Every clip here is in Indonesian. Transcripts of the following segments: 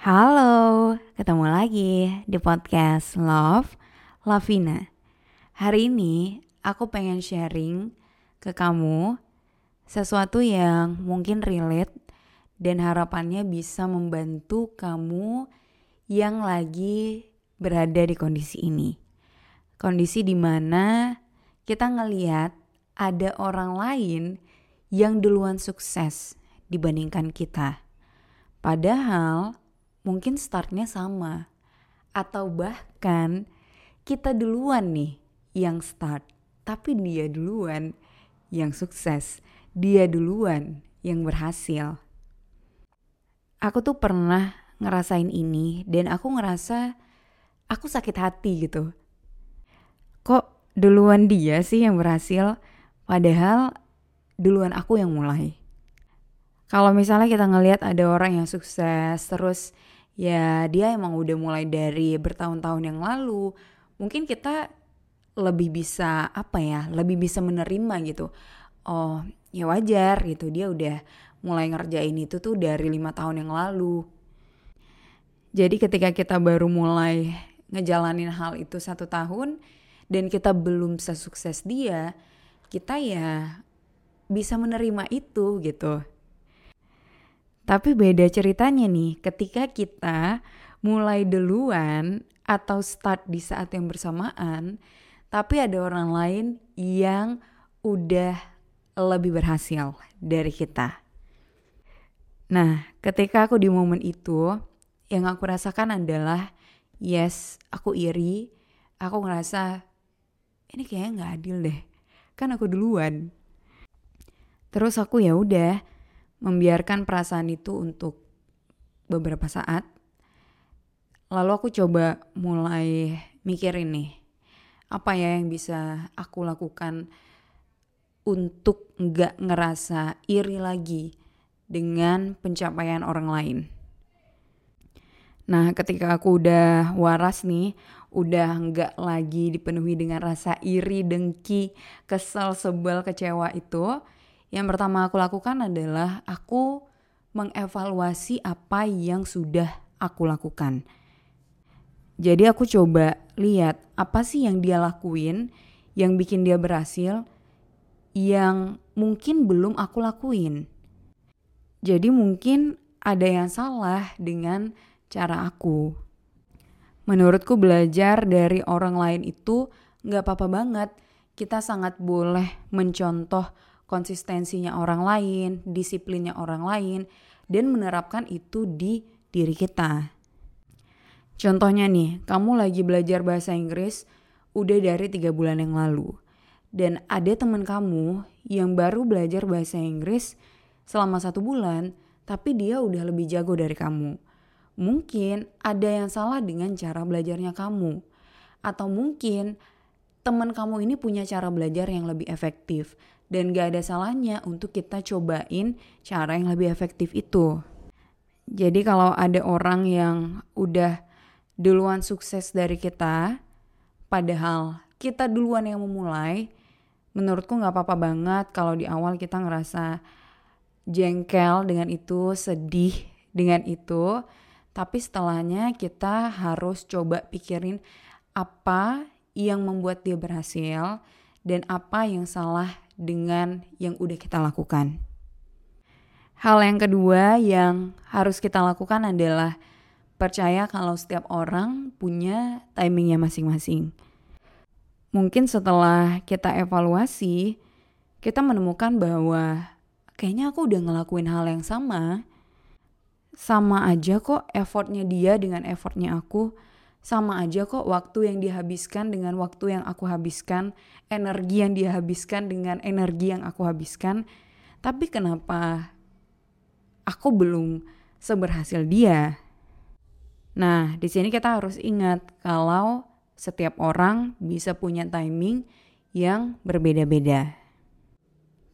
Halo, ketemu lagi di podcast Love Lavina. Hari ini aku pengen sharing ke kamu sesuatu yang mungkin relate dan harapannya bisa membantu kamu yang lagi berada di kondisi ini. Kondisi di mana kita ngeliat ada orang lain yang duluan sukses dibandingkan kita. Padahal mungkin startnya sama. Atau bahkan kita duluan nih yang start. Tapi dia duluan yang sukses. Dia duluan yang berhasil. Aku tuh pernah ngerasain ini dan aku ngerasa aku sakit hati gitu. Kok duluan dia sih yang berhasil? Padahal duluan aku yang mulai. Kalau misalnya kita ngelihat ada orang yang sukses terus ya dia emang udah mulai dari bertahun-tahun yang lalu, mungkin kita lebih bisa apa ya, lebih bisa menerima gitu. Oh ya wajar gitu dia udah mulai ngerjain itu tuh dari lima tahun yang lalu. Jadi ketika kita baru mulai ngejalanin hal itu satu tahun dan kita belum sesukses dia, kita ya bisa menerima itu gitu. Tapi beda ceritanya nih ketika kita mulai duluan atau start di saat yang bersamaan, tapi ada orang lain yang udah lebih berhasil dari kita. Nah, ketika aku di momen itu, yang aku rasakan adalah yes, aku iri, aku ngerasa ini kayaknya nggak adil deh kan aku duluan. Terus aku ya udah membiarkan perasaan itu untuk beberapa saat. Lalu aku coba mulai mikirin nih, apa ya yang bisa aku lakukan untuk nggak ngerasa iri lagi dengan pencapaian orang lain. Nah, ketika aku udah waras nih, udah nggak lagi dipenuhi dengan rasa iri, dengki, kesel, sebel, kecewa itu, yang pertama aku lakukan adalah aku mengevaluasi apa yang sudah aku lakukan. Jadi aku coba lihat apa sih yang dia lakuin yang bikin dia berhasil yang mungkin belum aku lakuin. Jadi mungkin ada yang salah dengan cara aku. Menurutku belajar dari orang lain itu nggak apa-apa banget. Kita sangat boleh mencontoh konsistensinya orang lain, disiplinnya orang lain, dan menerapkan itu di diri kita. Contohnya nih, kamu lagi belajar bahasa Inggris udah dari tiga bulan yang lalu. Dan ada teman kamu yang baru belajar bahasa Inggris selama satu bulan, tapi dia udah lebih jago dari kamu Mungkin ada yang salah dengan cara belajarnya kamu. Atau mungkin teman kamu ini punya cara belajar yang lebih efektif. Dan gak ada salahnya untuk kita cobain cara yang lebih efektif itu. Jadi kalau ada orang yang udah duluan sukses dari kita, padahal kita duluan yang memulai, menurutku gak apa-apa banget kalau di awal kita ngerasa jengkel dengan itu, sedih dengan itu, tapi setelahnya kita harus coba pikirin apa yang membuat dia berhasil dan apa yang salah dengan yang udah kita lakukan. Hal yang kedua yang harus kita lakukan adalah percaya kalau setiap orang punya timingnya masing-masing. Mungkin setelah kita evaluasi, kita menemukan bahwa kayaknya aku udah ngelakuin hal yang sama, sama aja kok effortnya dia dengan effortnya aku sama aja kok waktu yang dihabiskan dengan waktu yang aku habiskan energi yang dia habiskan dengan energi yang aku habiskan tapi kenapa aku belum seberhasil dia. Nah, di sini kita harus ingat kalau setiap orang bisa punya timing yang berbeda-beda.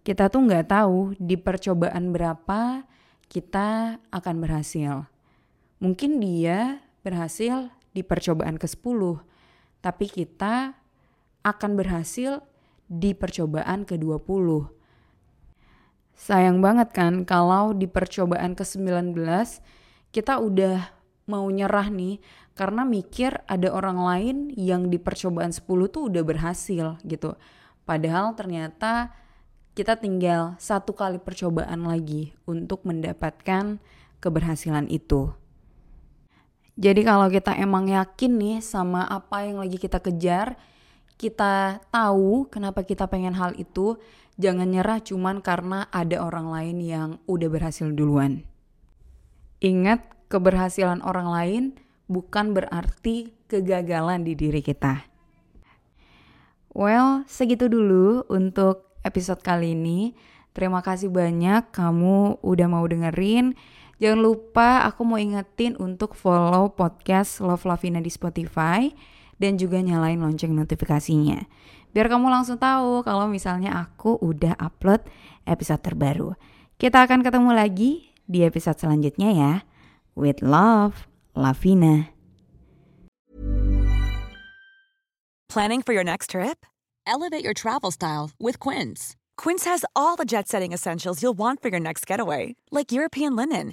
Kita tuh nggak tahu di percobaan berapa kita akan berhasil. Mungkin dia berhasil di percobaan ke-10, tapi kita akan berhasil di percobaan ke-20. Sayang banget kan kalau di percobaan ke-19 kita udah mau nyerah nih karena mikir ada orang lain yang di percobaan 10 tuh udah berhasil gitu. Padahal ternyata kita tinggal satu kali percobaan lagi untuk mendapatkan keberhasilan itu. Jadi kalau kita emang yakin nih sama apa yang lagi kita kejar, kita tahu kenapa kita pengen hal itu, jangan nyerah cuman karena ada orang lain yang udah berhasil duluan. Ingat, keberhasilan orang lain bukan berarti kegagalan di diri kita. Well, segitu dulu untuk episode kali ini. Terima kasih banyak kamu udah mau dengerin. Jangan lupa aku mau ingetin untuk follow podcast Love Lavina di Spotify dan juga nyalain lonceng notifikasinya. Biar kamu langsung tahu kalau misalnya aku udah upload episode terbaru. Kita akan ketemu lagi di episode selanjutnya ya. With love, Lavina. Planning for your next trip? Elevate your travel style with Quince. Quince has all the jet setting essentials you'll want for your next getaway, like European linen